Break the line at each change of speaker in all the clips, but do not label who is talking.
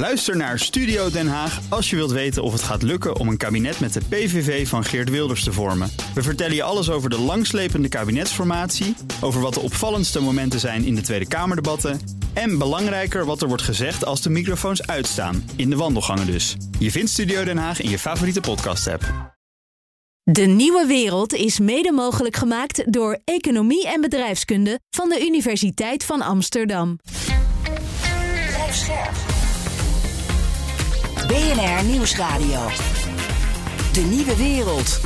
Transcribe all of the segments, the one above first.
Luister naar Studio Den Haag als je wilt weten of het gaat lukken om een kabinet met de PVV van Geert Wilders te vormen. We vertellen je alles over de langslepende kabinetsformatie, over wat de opvallendste momenten zijn in de Tweede Kamerdebatten en belangrijker wat er wordt gezegd als de microfoons uitstaan, in de wandelgangen dus. Je vindt Studio Den Haag in je favoriete podcast-app.
De nieuwe wereld is mede mogelijk gemaakt door Economie en Bedrijfskunde van de Universiteit van Amsterdam.
BNR Nieuwsradio. De nieuwe wereld.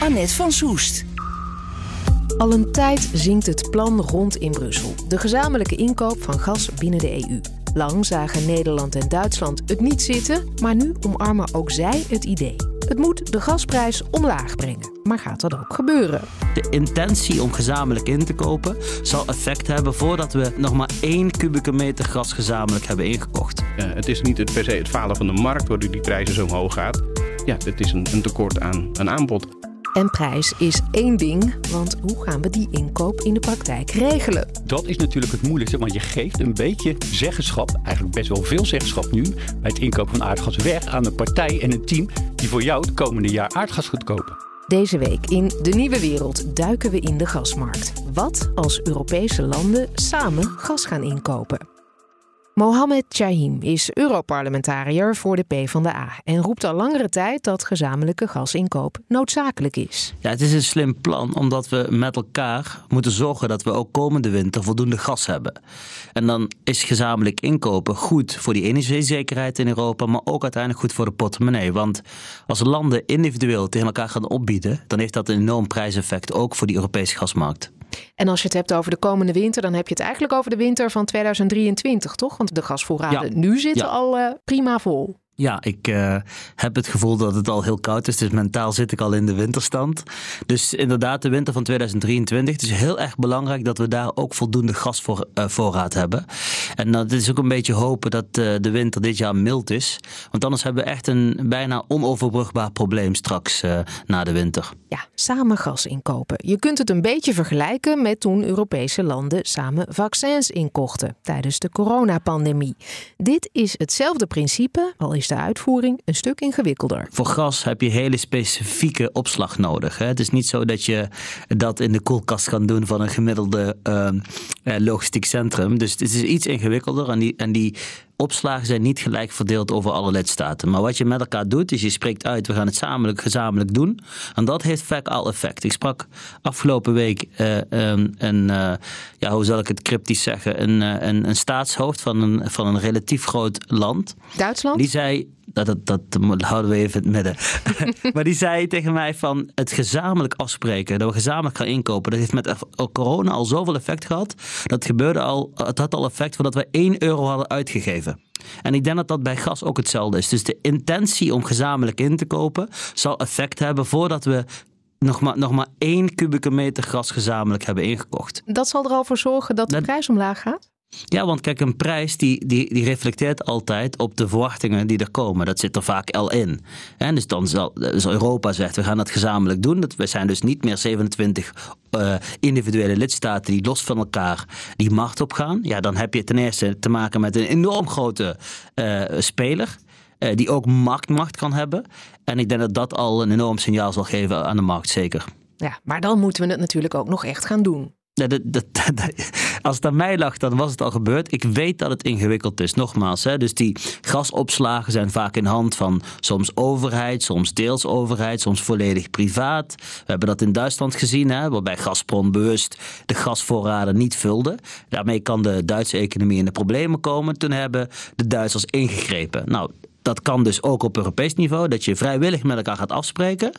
Annette van Soest.
Al een tijd zinkt het plan rond in Brussel. De gezamenlijke inkoop van gas binnen de EU. Lang zagen Nederland en Duitsland het niet zitten, maar nu omarmen ook zij het idee. Het moet de gasprijs omlaag brengen. Maar gaat dat ook gebeuren?
De intentie om gezamenlijk in te kopen zal effect hebben voordat we nog maar één kubieke meter gas gezamenlijk hebben ingekocht.
Ja, het is niet het, per se het falen van de markt waardoor die prijzen zo omhoog gaat. Ja, het is een, een tekort aan, aan aanbod.
En prijs is één ding, want hoe gaan we die inkoop in de praktijk regelen?
Dat is natuurlijk het moeilijkste, want je geeft een beetje zeggenschap, eigenlijk best wel veel zeggenschap nu, bij het inkopen van aardgas weg aan een partij en een team die voor jou het komende jaar aardgas gaat kopen.
Deze week in De Nieuwe Wereld duiken we in de gasmarkt. Wat als Europese landen samen gas gaan inkopen? Mohamed Chahim is Europarlementariër voor de PvdA en roept al langere tijd dat gezamenlijke gasinkoop noodzakelijk is.
Ja, het is een slim plan omdat we met elkaar moeten zorgen dat we ook komende winter voldoende gas hebben. En dan is gezamenlijk inkopen goed voor die energiezekerheid in Europa, maar ook uiteindelijk goed voor de portemonnee. Want als landen individueel tegen elkaar gaan opbieden, dan heeft dat een enorm prijseffect ook voor die Europese gasmarkt.
En als je het hebt over de komende winter, dan heb je het eigenlijk over de winter van 2023, toch? Want de gasvoorraden nu zitten al uh, prima vol.
Ja, ik uh, heb het gevoel dat het al heel koud is. Dus mentaal zit ik al in de winterstand. Dus inderdaad, de winter van 2023. Het is heel erg belangrijk dat we daar ook voldoende gasvoorraad uh, hebben. En dat is ook een beetje hopen dat uh, de winter dit jaar mild is. Want anders hebben we echt een bijna onoverbrugbaar probleem straks na de winter.
Ja, samen gas inkopen. Je kunt het een beetje vergelijken met toen Europese landen samen vaccins inkochten tijdens de coronapandemie. Dit is hetzelfde principe, al is de uitvoering een stuk ingewikkelder.
Voor gas heb je hele specifieke opslag nodig. Hè? Het is niet zo dat je dat in de koelkast kan doen van een gemiddelde uh, logistiek centrum. Dus het is iets ingewikkelder en die, en die opslagen zijn niet gelijk verdeeld over alle lidstaten. Maar wat je met elkaar doet, is je spreekt uit, we gaan het samen, gezamenlijk doen. En dat heeft vaak al effect. Ik sprak afgelopen week uh, um, een, uh, ja, hoe zal ik het cryptisch zeggen, een, uh, een, een staatshoofd van een, van een relatief groot land.
Duitsland?
Die zei, dat, dat, dat houden we even in het midden. maar die zei tegen mij van het gezamenlijk afspreken, dat we gezamenlijk gaan inkopen, dat heeft met corona al zoveel effect gehad. Dat gebeurde al, het had al effect voordat we 1 euro hadden uitgegeven. En ik denk dat dat bij gas ook hetzelfde is. Dus de intentie om gezamenlijk in te kopen zal effect hebben voordat we nog maar, nog maar één kubieke meter gas gezamenlijk hebben ingekocht.
Dat zal er al voor zorgen dat de dat, prijs omlaag gaat?
Ja, want kijk, een prijs die, die, die reflecteert altijd op de verwachtingen die er komen. Dat zit er vaak al in. En dus dan zal dus Europa zegt, we gaan dat gezamenlijk doen. Dat, we zijn dus niet meer 27 uh, individuele lidstaten die los van elkaar die markt opgaan. Ja, dan heb je ten eerste te maken met een enorm grote uh, speler. Uh, die ook marktmacht kan hebben. En ik denk dat dat al een enorm signaal zal geven aan de markt, zeker.
Ja, maar dan moeten we het natuurlijk ook nog echt gaan doen.
Dat, dat, als het aan mij lag, dan was het al gebeurd. Ik weet dat het ingewikkeld is, nogmaals. Hè. Dus die gasopslagen zijn vaak in hand van soms overheid, soms deels overheid, soms volledig privaat. We hebben dat in Duitsland gezien, hè, waarbij Gazprom bewust de gasvoorraden niet vulde. Daarmee kan de Duitse economie in de problemen komen. Toen hebben de Duitsers ingegrepen. Nou, dat kan dus ook op Europees niveau, dat je vrijwillig met elkaar gaat afspreken.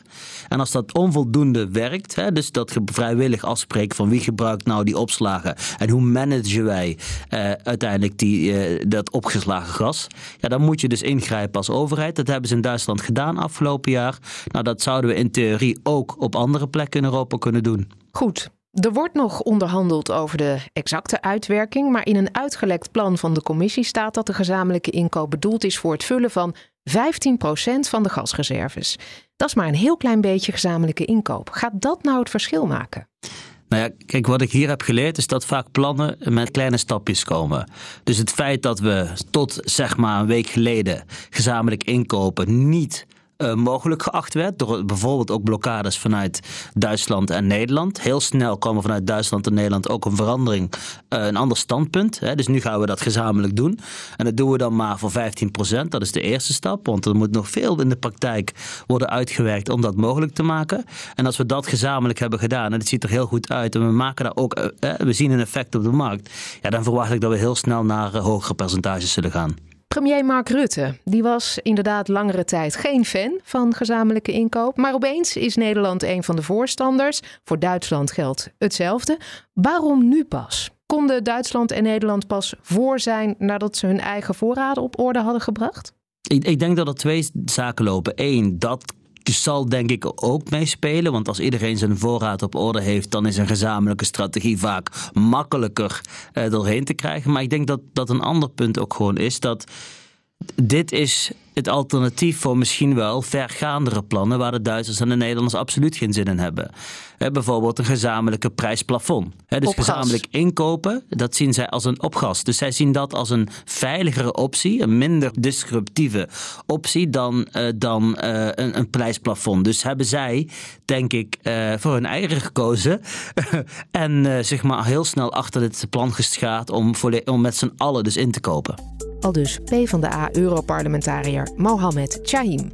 En als dat onvoldoende werkt, hè, dus dat je vrijwillig afspreekt van wie gebruikt nou die opslagen en hoe managen wij uh, uiteindelijk die, uh, dat opgeslagen gas, ja, dan moet je dus ingrijpen als overheid. Dat hebben ze in Duitsland gedaan afgelopen jaar. Nou, dat zouden we in theorie ook op andere plekken in Europa kunnen doen.
Goed, er wordt nog onderhandeld over de exacte uitwerking, maar in een uitgelekt plan van de commissie staat dat de gezamenlijke inkoop bedoeld is voor het vullen van 15% van de gasreserves. Dat is maar een heel klein beetje gezamenlijke inkoop. Gaat dat nou het verschil maken?
Nou ja, kijk, wat ik hier heb geleerd is dat vaak plannen met kleine stapjes komen. Dus het feit dat we tot zeg maar een week geleden gezamenlijk inkopen niet uh, mogelijk geacht werd. Door bijvoorbeeld ook blokkades vanuit Duitsland en Nederland. Heel snel kwam er vanuit Duitsland en Nederland ook een verandering, uh, een ander standpunt. Hè. Dus nu gaan we dat gezamenlijk doen. En dat doen we dan maar voor 15%. Dat is de eerste stap. Want er moet nog veel in de praktijk worden uitgewerkt om dat mogelijk te maken. En als we dat gezamenlijk hebben gedaan, en het ziet er heel goed uit, en we maken daar ook, uh, we zien een effect op de markt. Ja, dan verwacht ik dat we heel snel naar hogere percentages zullen gaan.
Premier Mark Rutte die was inderdaad langere tijd geen fan van gezamenlijke inkoop. Maar opeens is Nederland een van de voorstanders. Voor Duitsland geldt hetzelfde. Waarom nu pas? Konden Duitsland en Nederland pas voor zijn nadat ze hun eigen voorraden op orde hadden gebracht?
Ik, ik denk dat er twee zaken lopen. Eén, dat zal denk ik ook meespelen. Want als iedereen zijn voorraad op orde heeft, dan is een gezamenlijke strategie vaak makkelijker uh, doorheen te krijgen. Maar ik denk dat dat een ander punt ook gewoon is dat dit is het alternatief voor misschien wel vergaandere plannen waar de Duitsers en de Nederlanders absoluut geen zin in hebben. bijvoorbeeld een gezamenlijke prijsplafond. dus gezamenlijk inkopen, dat zien zij als een opgas. Dus zij zien dat als een veiligere optie, een minder disruptieve optie dan, uh, dan uh, een, een, prijsplafond. Dus hebben zij, denk ik, uh, voor hun eigen gekozen en zich maar heel snel achter dit plan geschaard om, om met z'n allen dus in te kopen.
Al dus Mohamed Chahim.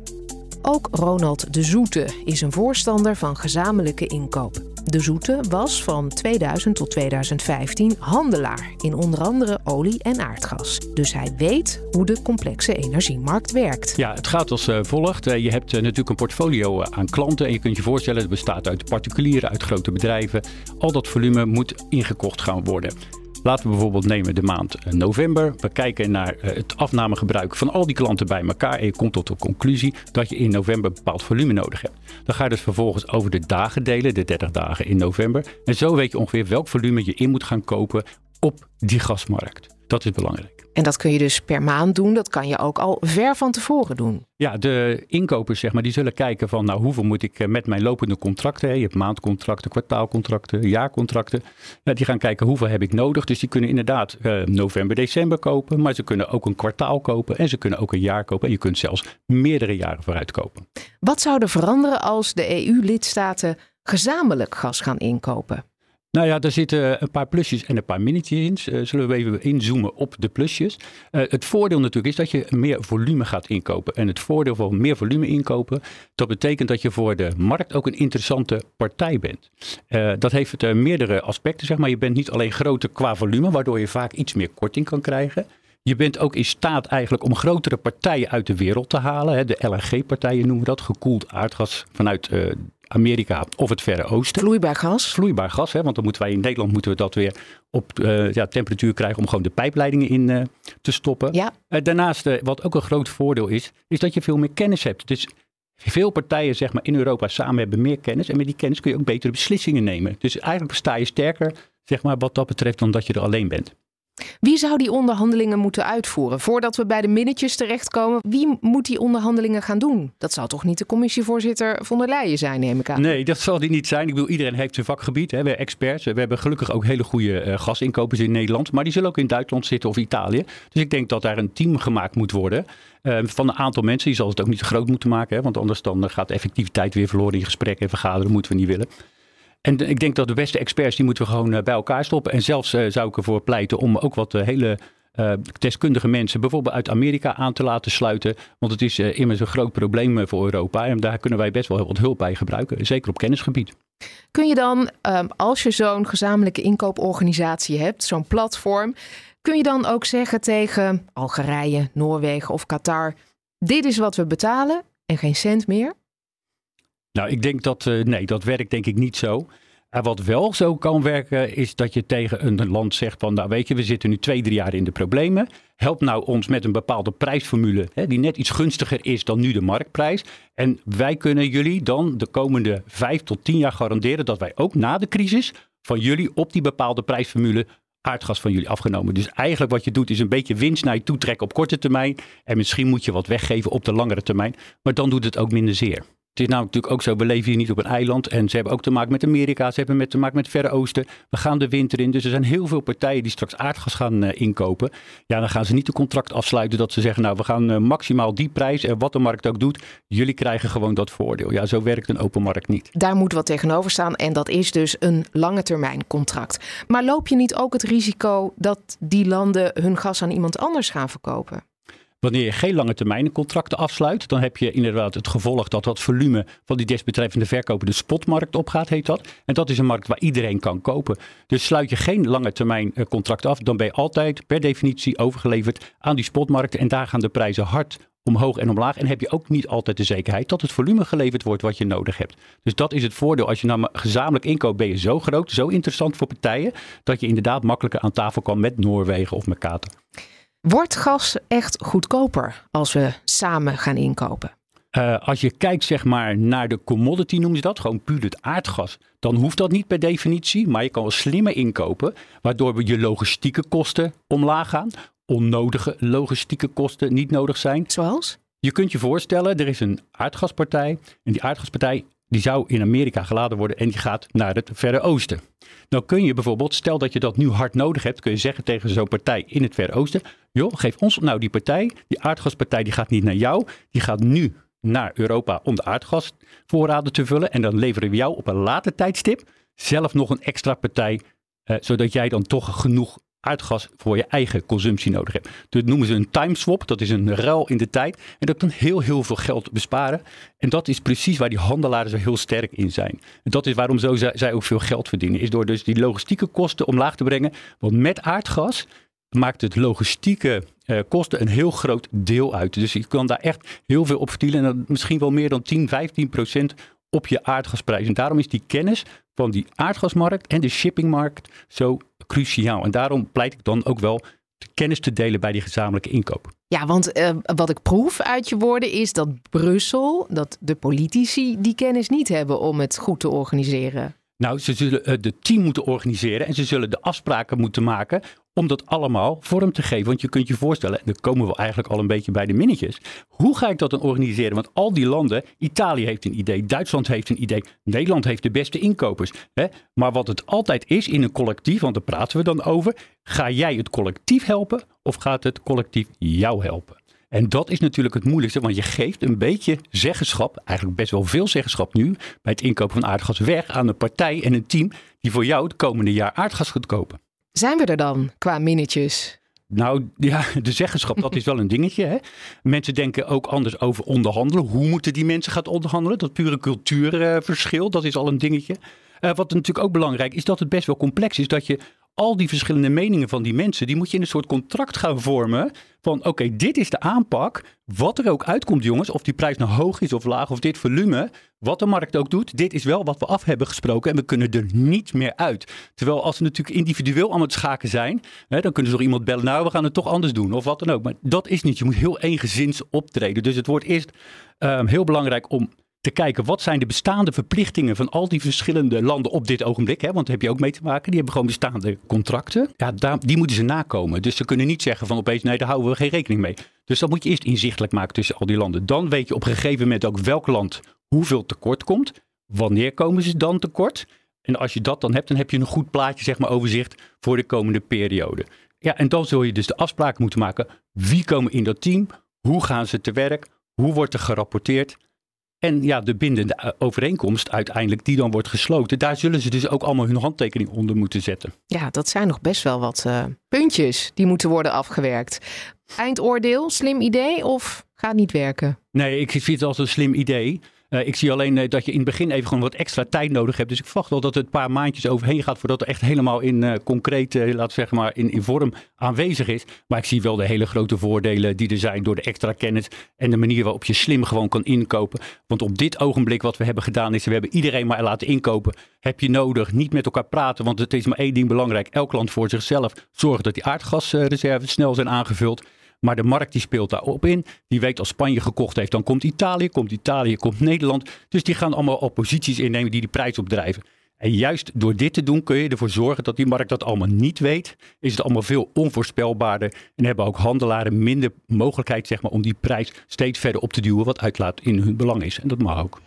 Ook Ronald de Zoete is een voorstander van gezamenlijke inkoop. De Zoete was van 2000 tot 2015 handelaar in onder andere olie en aardgas. Dus hij weet hoe de complexe energiemarkt werkt.
Ja, het gaat als eh, volgt. Eh, je hebt eh, natuurlijk een portfolio aan klanten en je kunt je voorstellen, het bestaat uit particulieren, uit grote bedrijven. Al dat volume moet ingekocht gaan worden. Laten we bijvoorbeeld nemen de maand november. We kijken naar eh, het afnamegebruik van al die klanten bij elkaar. En je komt tot de conclusie dat je in november een bepaald volume nodig hebt. Dan ga je dus vervolgens over de dagen delen, de 30 dagen in november. En zo weet je ongeveer welk volume je in moet gaan kopen op die gasmarkt. Dat is belangrijk.
En dat kun je dus per maand doen. Dat kan je ook al ver van tevoren doen.
Ja, de inkopers zeg maar, die zullen kijken van nou, hoeveel moet ik eh, met mijn lopende contracten. Je hebt maandcontracten, kwartaalcontracten, jaarcontracten. die gaan kijken hoeveel heb ik nodig. Dus die kunnen inderdaad uh, november, december kopen. Maar ze kunnen ook een kwartaal kopen. En ze kunnen ook een jaar kopen. En je kunt zelfs meerdere jaren vooruit kopen.
Wat zou er veranderen als de EU-lidstaten gezamenlijk gas gaan inkopen?
Nou ja, daar zitten een paar plusjes en een paar minnetjes in. Uh, zullen we even inzoomen op de plusjes. Uh, het voordeel natuurlijk is dat je meer volume gaat inkopen. En het voordeel van meer volume inkopen, dat betekent dat je voor de markt ook een interessante partij bent. Uh, dat heeft meerdere aspecten, zeg maar. Je bent niet alleen groter qua volume, waardoor je vaak iets meer korting kan krijgen. Je bent ook in staat eigenlijk om grotere partijen uit de wereld te halen. De LNG-partijen noemen we dat, gekoeld aardgas vanuit Amerika of het Verre Oosten.
Vloeibaar gas?
Vloeibaar gas, hè, want dan moeten wij in Nederland moeten we dat weer op uh, ja, temperatuur krijgen om gewoon de pijpleidingen in uh, te stoppen.
Ja.
Uh, daarnaast, wat ook een groot voordeel is, is dat je veel meer kennis hebt. Dus veel partijen zeg maar, in Europa samen hebben meer kennis en met die kennis kun je ook betere beslissingen nemen. Dus eigenlijk sta je sterker zeg maar, wat dat betreft dan dat je er alleen bent.
Wie zou die onderhandelingen moeten uitvoeren? Voordat we bij de minnetjes terechtkomen, wie moet die onderhandelingen gaan doen? Dat zal toch niet de commissievoorzitter von der Leyen zijn, neem ik aan?
Nee, dat zal die niet zijn. Ik bedoel, iedereen heeft zijn vakgebied. Hè. We hebben experts. We hebben gelukkig ook hele goede uh, gasinkopers in Nederland. Maar die zullen ook in Duitsland zitten of Italië. Dus ik denk dat daar een team gemaakt moet worden. Uh, van een aantal mensen. Die zal het ook niet te groot moeten maken. Hè, want anders dan gaat de effectiviteit weer verloren in gesprekken en vergaderen. moeten we niet willen. En ik denk dat de beste experts, die moeten we gewoon eh, bij elkaar stoppen. En zelfs eh, zou ik ervoor pleiten om ook wat eh, hele deskundige mensen, bijvoorbeeld uit Amerika, aan te laten sluiten. Want het is immers een groot probleem voor Europa. En daar kunnen wij best wel wat hulp bij gebruiken, zeker op kennisgebied.
Kun je dan, um, als je zo'n gezamenlijke inkooporganisatie hebt, zo'n platform, kun je dan ook zeggen tegen Algerije, Noorwegen of Qatar: dit is wat we betalen en geen cent meer?
Nou, ik denk dat, uh, nee, dat werkt denk ik niet zo. En wat wel zo kan werken, is dat je tegen een land zegt van, nou weet je, we zitten nu twee, drie jaar in de problemen. Help nou ons met een bepaalde prijsformule, hè, die net iets gunstiger is dan nu de marktprijs. En wij kunnen jullie dan de komende vijf tot tien jaar garanderen dat wij ook na de crisis van jullie op die bepaalde prijsformule aardgas van jullie afgenomen. Dus eigenlijk wat je doet is een beetje winst naar je toe trekken op korte termijn. En misschien moet je wat weggeven op de langere termijn. Maar dan doet het ook minder zeer. Het is namelijk natuurlijk ook zo, we leven hier niet op een eiland. En ze hebben ook te maken met Amerika, ze hebben met, te maken met het Verre Oosten. We gaan de winter in, dus er zijn heel veel partijen die straks aardgas gaan uh, inkopen. Ja, dan gaan ze niet een contract afsluiten dat ze zeggen, nou we gaan uh, maximaal die prijs en wat de markt ook doet, jullie krijgen gewoon dat voordeel. Ja, zo werkt een open markt niet.
Daar moet wat tegenover staan en dat is dus een lange termijn contract. Maar loop je niet ook het risico dat die landen hun gas aan iemand anders gaan verkopen?
Wanneer je geen lange termijn contracten afsluit, dan heb je inderdaad het gevolg dat dat volume van die desbetreffende verkoper de spotmarkt opgaat, heet dat. En dat is een markt waar iedereen kan kopen. Dus sluit je geen lange termijn eh, contract af, dan ben je altijd per definitie overgeleverd aan die spotmarkt. En daar gaan de prijzen hard omhoog en omlaag. En heb je ook niet altijd de zekerheid dat het volume geleverd wordt wat je nodig hebt. Dus dat is het voordeel. Als je nou gezamenlijk inkoopt, ben je zo groot, zo interessant voor partijen, dat je inderdaad makkelijker aan tafel kan met Noorwegen of met.
Wordt gas echt goedkoper als we samen gaan inkopen?
Uh, als je kijkt zeg maar, naar de commodity, noemen ze dat, gewoon puur het aardgas, dan hoeft dat niet per definitie. Maar je kan wel slimmer inkopen, waardoor je logistieke kosten omlaag gaan. Onnodige logistieke kosten niet nodig zijn.
Zoals?
Je kunt je voorstellen, er is een aardgaspartij. En die aardgaspartij die zou in Amerika geladen worden en die gaat naar het Verre Oosten. Nou kun je bijvoorbeeld, stel dat je dat nu hard nodig hebt, kun je zeggen tegen zo'n partij in het Verre Oosten, joh, geef ons nou die partij, die aardgaspartij die gaat niet naar jou, die gaat nu naar Europa om de aardgasvoorraden te vullen en dan leveren we jou op een later tijdstip zelf nog een extra partij, eh, zodat jij dan toch genoeg aardgas voor je eigen consumptie nodig hebt. Dat noemen ze een timeswap. Dat is een ruil in de tijd. En dat kan heel, heel veel geld besparen. En dat is precies waar die handelaren zo heel sterk in zijn. En dat is waarom zo zij ook veel geld verdienen. Is door dus die logistieke kosten omlaag te brengen. Want met aardgas maakt het logistieke uh, kosten een heel groot deel uit. Dus je kan daar echt heel veel op verdienen. En misschien wel meer dan 10, 15 procent op je aardgasprijs. En daarom is die kennis van die aardgasmarkt en de shippingmarkt zo cruciaal. En daarom pleit ik dan ook wel kennis te delen bij die gezamenlijke inkoop.
Ja, want uh, wat ik proef uit je woorden is dat Brussel, dat de politici die kennis niet hebben om het goed te organiseren.
Nou, ze zullen uh, de team moeten organiseren en ze zullen de afspraken moeten maken om dat allemaal vorm te geven. Want je kunt je voorstellen, en dan komen we eigenlijk al een beetje bij de minnetjes. Hoe ga ik dat dan organiseren? Want al die landen, Italië heeft een idee, Duitsland heeft een idee, Nederland heeft de beste inkopers. Hè? Maar wat het altijd is in een collectief, want daar praten we dan over. Ga jij het collectief helpen of gaat het collectief jou helpen? En dat is natuurlijk het moeilijkste, want je geeft een beetje zeggenschap, eigenlijk best wel veel zeggenschap nu, bij het inkopen van aardgas weg aan een partij en een team die voor jou het komende jaar aardgas gaat kopen.
Zijn we er dan qua minnetjes?
Nou ja, de zeggenschap, dat is wel een dingetje. Hè? Mensen denken ook anders over onderhandelen. Hoe moeten die mensen gaan onderhandelen? Dat pure cultuurverschil, dat is al een dingetje. Uh, wat natuurlijk ook belangrijk is, dat het best wel complex is. Dat je al die verschillende meningen van die mensen, die moet je in een soort contract gaan vormen. Van oké, dit is de aanpak. Wat er ook uitkomt, jongens, of die prijs nou hoog is of laag, of dit volume, wat de markt ook doet, dit is wel wat we af hebben gesproken en we kunnen er niet meer uit. Terwijl als ze natuurlijk individueel aan het schaken zijn, hè, dan kunnen ze toch iemand bellen, nou we gaan het toch anders doen of wat dan ook. Maar dat is niet, je moet heel eengezins optreden. Dus het wordt eerst um, heel belangrijk om te kijken wat zijn de bestaande verplichtingen van al die verschillende landen op dit ogenblik. Hè? Want daar heb je ook mee te maken. Die hebben gewoon bestaande contracten. Ja, daar, die moeten ze nakomen. Dus ze kunnen niet zeggen van opeens nee, daar houden we geen rekening mee. Dus dat moet je eerst inzichtelijk maken tussen al die landen. Dan weet je op een gegeven moment ook welk land hoeveel tekort komt. Wanneer komen ze dan tekort? En als je dat dan hebt, dan heb je een goed plaatje, zeg maar, overzicht voor de komende periode. Ja, en dan zul je dus de afspraken moeten maken. Wie komen in dat team? Hoe gaan ze te werk? Hoe wordt er gerapporteerd? En ja, de bindende eh, overeenkomst uiteindelijk, die dan wordt gesloten, daar zullen ze dus ook allemaal hun handtekening onder moeten zetten.
Ja, dat zijn nog best wel wat uh, puntjes die moeten worden afgewerkt. Eindoordeel, slim idee of gaat niet werken?
Nee, ik vind het als een slim idee. Uh, ik zie alleen uh, dat je in het begin even gewoon wat extra tijd nodig hebt. Dus ik verwacht wel dat het een paar maandjes overheen gaat voordat het echt helemaal in uh, concreet, laat zeggen maar, in, in vorm aanwezig is. Maar ik zie wel de hele grote voordelen die er zijn door de extra kennis en de manier waarop je slim gewoon kan inkopen. Want op dit ogenblik wat we hebben gedaan is, we hebben iedereen maar laten inkopen. Heb je nodig, niet met elkaar praten, want het is maar één ding belangrijk. Elk land voor zichzelf zorgen dat die aardgasreserves snel zijn aangevuld. Maar de markt die speelt daarop in. Die weet als Spanje gekocht heeft, dan komt Italië, komt Italië, komt Nederland. Dus die gaan allemaal opposities innemen die die prijs opdrijven. En juist door dit te doen kun je ervoor zorgen dat die markt dat allemaal niet weet. Is het allemaal veel onvoorspelbaarder. En hebben ook handelaren minder mogelijkheid zeg maar, om die prijs steeds verder op te duwen. Wat uitlaat in hun belang is. En dat mag ook.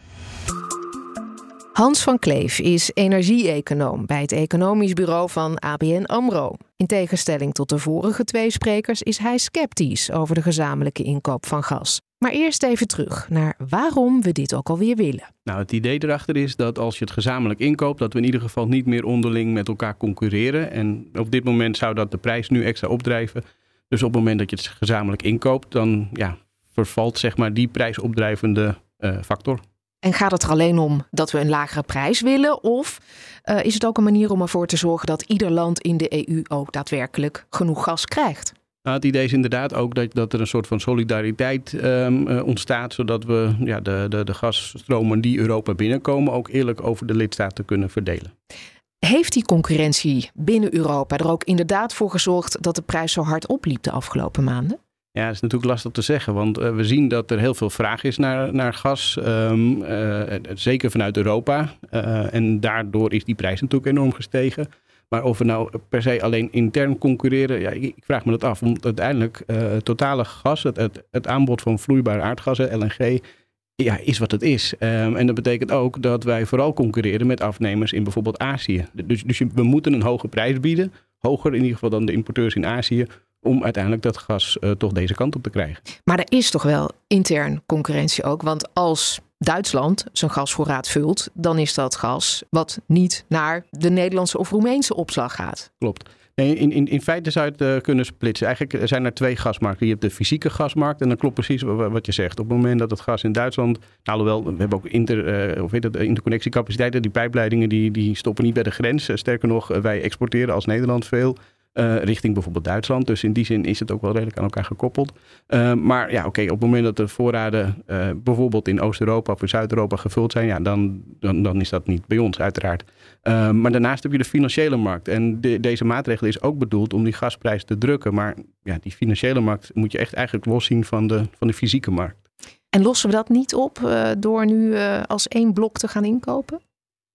Hans van Kleef is energie-econoom bij het economisch bureau van ABN AMRO. In tegenstelling tot de vorige twee sprekers is hij sceptisch over de gezamenlijke inkoop van gas. Maar eerst even terug naar waarom we dit ook alweer willen.
Nou, het idee erachter is dat als je het gezamenlijk inkoopt, dat we in ieder geval niet meer onderling met elkaar concurreren. En op dit moment zou dat de prijs nu extra opdrijven. Dus op het moment dat je het gezamenlijk inkoopt, dan ja, vervalt zeg maar die prijsopdrijvende uh, factor.
En gaat het er alleen om dat we een lagere prijs willen? Of uh, is het ook een manier om ervoor te zorgen dat ieder land in de EU ook daadwerkelijk genoeg gas krijgt?
Nou, het idee is inderdaad ook dat, dat er een soort van solidariteit um, uh, ontstaat, zodat we ja, de, de, de gasstromen die Europa binnenkomen ook eerlijk over de lidstaten kunnen verdelen.
Heeft die concurrentie binnen Europa er ook inderdaad voor gezorgd dat de prijs zo hard opliep de afgelopen maanden?
Ja, dat is natuurlijk lastig te zeggen, want uh, we zien dat er heel veel vraag is naar, naar gas, um, uh, zeker vanuit Europa. En daardoor is die prijs natuurlijk enorm gestegen. Maar of we nou per se alleen intern concurreren, ja, ik, vraag me dat af. Want uiteindelijk, totale gas, het, het, aanbod van vloeibare aardgassen, LNG, ja, is wat het is. Um, en dat betekent ook dat wij vooral concurreren met afnemers in bijvoorbeeld Azië. Dus, dus we moeten een hoge prijs bieden, hoger in ieder geval dan de importeurs in Azië, om uiteindelijk dat gas uh, toch deze kant op te krijgen.
Maar er is toch wel intern concurrentie ook. Want als Duitsland zijn gasvoorraad vult, dan is dat gas wat niet naar de Nederlandse of Roemeense opslag gaat.
Klopt. Nee, in, in, in feite zou je het uh, kunnen splitsen. Eigenlijk zijn er twee gasmarkten. Je hebt de fysieke gasmarkt en dan klopt precies wat je zegt. Op het moment dat het gas in Duitsland, nou, alhoewel, we hebben ook inter, uh, of weet het, interconnectiecapaciteiten, die pijpleidingen die, die stoppen niet bij de grens. sterker nog, wij exporteren als Nederland veel. Uh, richting bijvoorbeeld Duitsland. Dus in die zin is het ook wel redelijk aan elkaar gekoppeld. Uh, maar ja, oké, op het moment dat de voorraden uh, bijvoorbeeld in Oost-Europa of in Zuid-Europa gevuld zijn, ja, dan, dan, dan is dat niet bij ons uiteraard. maar daarnaast heb je de financiële markt. En de, deze maatregel is ook bedoeld om die gasprijs te drukken. Maar ja, die financiële markt moet je echt eigenlijk loszien van de, van de fysieke markt.
En lossen we dat niet op door nu als één blok te gaan inkopen?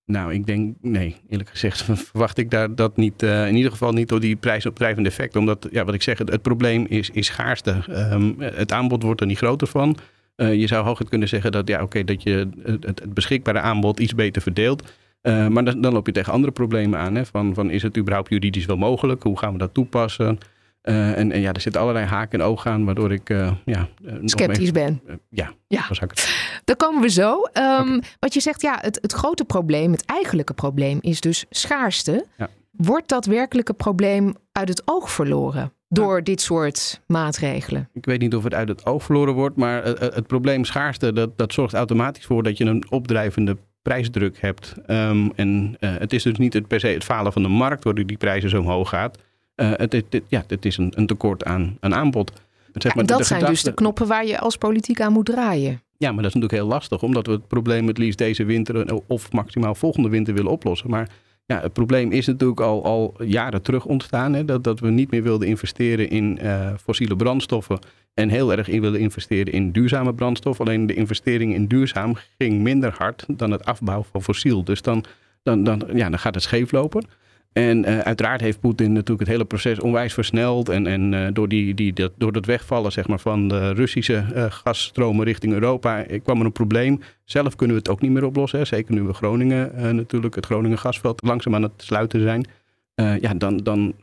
Nou, ik denk, nee, eerlijk gezegd verwacht ik daar dat niet, uh, in ieder geval niet door die prijsopdrijvende effect. Omdat, ja, wat ik zeg, het, probleem is, is schaarste. Um, het aanbod wordt er niet groter van. Uh, je zou hooguit kunnen zeggen dat, ja, oké, dat je het, het, beschikbare aanbod iets beter verdeelt. Uh, maar dan, dan, loop je tegen andere problemen aan. Hè? Van, van, is het überhaupt juridisch wel mogelijk? Hoe gaan we dat toepassen? Uh, en, en, ja, er zitten allerlei haken en ogen aan, waardoor ik uh, ja,
sceptisch ben.
Ja, ja. Was het.
Daar komen we zo. Um, okay. Wat je zegt, ja, het, het grote probleem, het eigenlijke probleem, is dus schaarste. Ja. Wordt dat werkelijke probleem uit het oog verloren? Door dit soort maatregelen?
Ik weet niet of het uit het oog verloren wordt, maar het, het probleem schaarste, dat, dat zorgt automatisch voor dat je een opdrijvende prijsdruk hebt. Um, en het is dus niet het, per se het falen van de markt, waardoor die prijzen zo omhoog gaat. Uh, het, het, het, ja, het is een, een tekort aan, aan aanbod.
Zeg maar, ja, dat de zijn gedachte... dus de knoppen waar je als politiek aan moet draaien.
Ja, maar dat is natuurlijk heel lastig, omdat we het probleem het liefst deze winter of maximaal volgende winter willen oplossen. Maar ja, het probleem is natuurlijk al, al jaren terug ontstaan. Hè, dat, dat we niet meer wilden investeren in uh, fossiele brandstoffen en heel erg in willen investeren in duurzame brandstof. Alleen de investering in duurzaam ging minder hard dan het afbouwen van fossiel. Dus dan, dan, dan, ja, dan gaat het scheef lopen. En uh, uiteraard heeft Poetin natuurlijk het hele proces onwijs versneld. En, en uh, door, die, die, dat, door het wegvallen zeg maar, van de Russische uh, gasstromen richting Europa kwam er een probleem. Zelf kunnen we het ook niet meer oplossen. Hè. Zeker nu we Groningen natuurlijk, het Groningen gasveld, langzaam aan het sluiten zijn. ja, dan, dan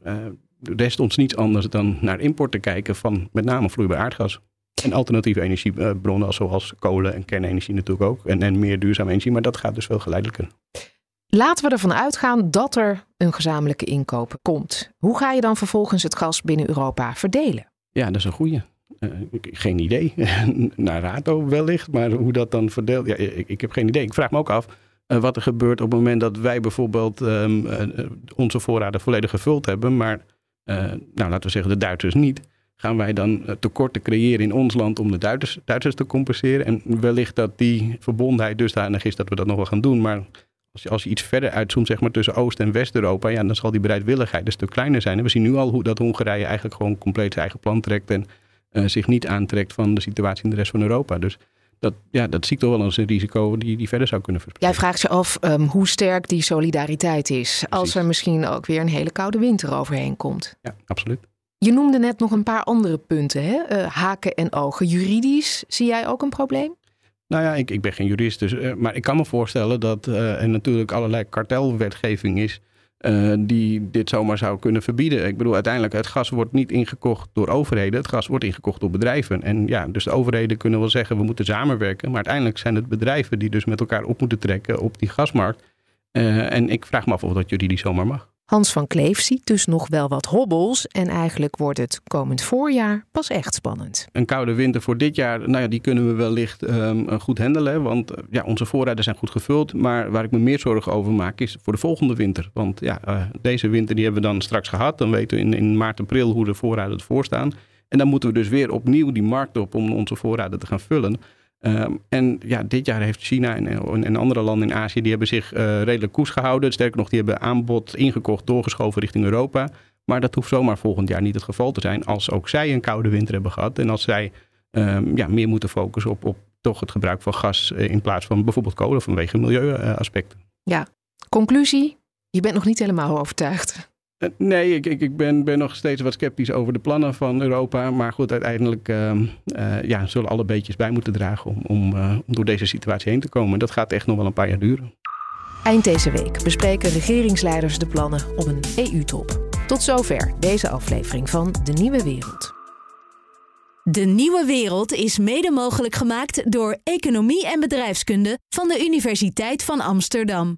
rest ons niets anders dan naar import te kijken van met name vloeibaar aardgas. En alternatieve energiebronnen zoals kolen en kernenergie natuurlijk ook. En, en meer duurzame energie, maar dat gaat dus veel geleidelijker.
Laten we ervan uitgaan dat er een gezamenlijke inkoop komt. Hoe ga je dan vervolgens het gas binnen Europa verdelen?
Ja, dat is een goede. Uh, geen idee. Naar RATO wellicht, maar hoe dat dan verdeelt, ja, ik, heb geen idee. Ik vraag me ook af uh, wat er gebeurt op het moment dat wij bijvoorbeeld um, uh, onze voorraden volledig gevuld hebben, maar nou, laten we zeggen de Duitsers niet. Gaan wij dan tekorten creëren in ons land om de Duitsers, Duitsers te compenseren? En wellicht dat die verbondenheid dusdanig is dat we dat nog wel gaan doen, maar als je, als je iets verder uitzoomt, zeg maar tussen Oost- en West-Europa, ja, dan zal die bereidwilligheid een stuk kleiner zijn. En we zien nu al hoe dat Hongarije eigenlijk gewoon compleet zijn eigen plan trekt en uh, zich niet aantrekt van de situatie in de rest van Europa. Dus dat, ja, dat zie ik toch wel als een risico die, die verder zou kunnen verspreiden.
Jij vraagt je af um, hoe sterk die solidariteit is. Precies. Als er misschien ook weer een hele koude winter overheen komt.
Ja, absoluut.
Je noemde net nog een paar andere punten, hè? Uh, haken en ogen. Juridisch zie jij ook een probleem?
Nou ja, ik, ik ben geen jurist, dus, uh, maar ik kan me voorstellen dat uh, er natuurlijk allerlei kartelwetgeving is uh, die dit zomaar zou kunnen verbieden. Ik bedoel, uiteindelijk, het gas wordt niet ingekocht door overheden. Het gas wordt ingekocht door bedrijven. En ja, dus de overheden kunnen wel zeggen, we moeten samenwerken. Maar uiteindelijk zijn het bedrijven die dus met elkaar op moeten trekken op die gasmarkt. En ik vraag me af of dat juridisch zomaar mag.
Hans van Kleef ziet dus nog wel wat hobbels en eigenlijk wordt het komend voorjaar pas echt spannend.
Een koude winter voor dit jaar, nou ja, die kunnen we wellicht um, goed handelen, want ja, onze voorraden zijn goed gevuld. Maar waar ik me meer zorgen over maak is voor de volgende winter. Want ja, uh, deze winter die hebben we dan straks gehad. Dan weten we in, in maart, april hoe de voorraden ervoor staan. En dan moeten we dus weer opnieuw die markt op om onze voorraden te gaan vullen. Um, en ja, dit jaar heeft China en, en, andere landen in Azië, die hebben zich uh, redelijk koers gehouden. Sterker nog, die hebben aanbod ingekocht, doorgeschoven richting Europa. Maar dat hoeft zomaar volgend jaar niet het geval te zijn als ook zij een koude winter hebben gehad. En als zij um, ja, meer moeten focussen op, op toch het gebruik van gas uh, in plaats van bijvoorbeeld kolen vanwege milieuaspecten.
Ja, conclusie, je bent nog niet helemaal overtuigd.
Uh, nee, ik, ik, ik ben, ben, nog steeds wat sceptisch over de plannen van Europa. Maar goed, uiteindelijk uh, uh, ja, zullen alle beetjes bij moeten dragen om, om, uh, om door deze situatie heen te komen. Dat gaat echt nog wel een paar jaar duren.
Eind deze week bespreken regeringsleiders de plannen op een EU-top. Tot zover deze aflevering van De Nieuwe Wereld.
De Nieuwe Wereld is mede mogelijk gemaakt door Economie en Bedrijfskunde van de Universiteit van Amsterdam.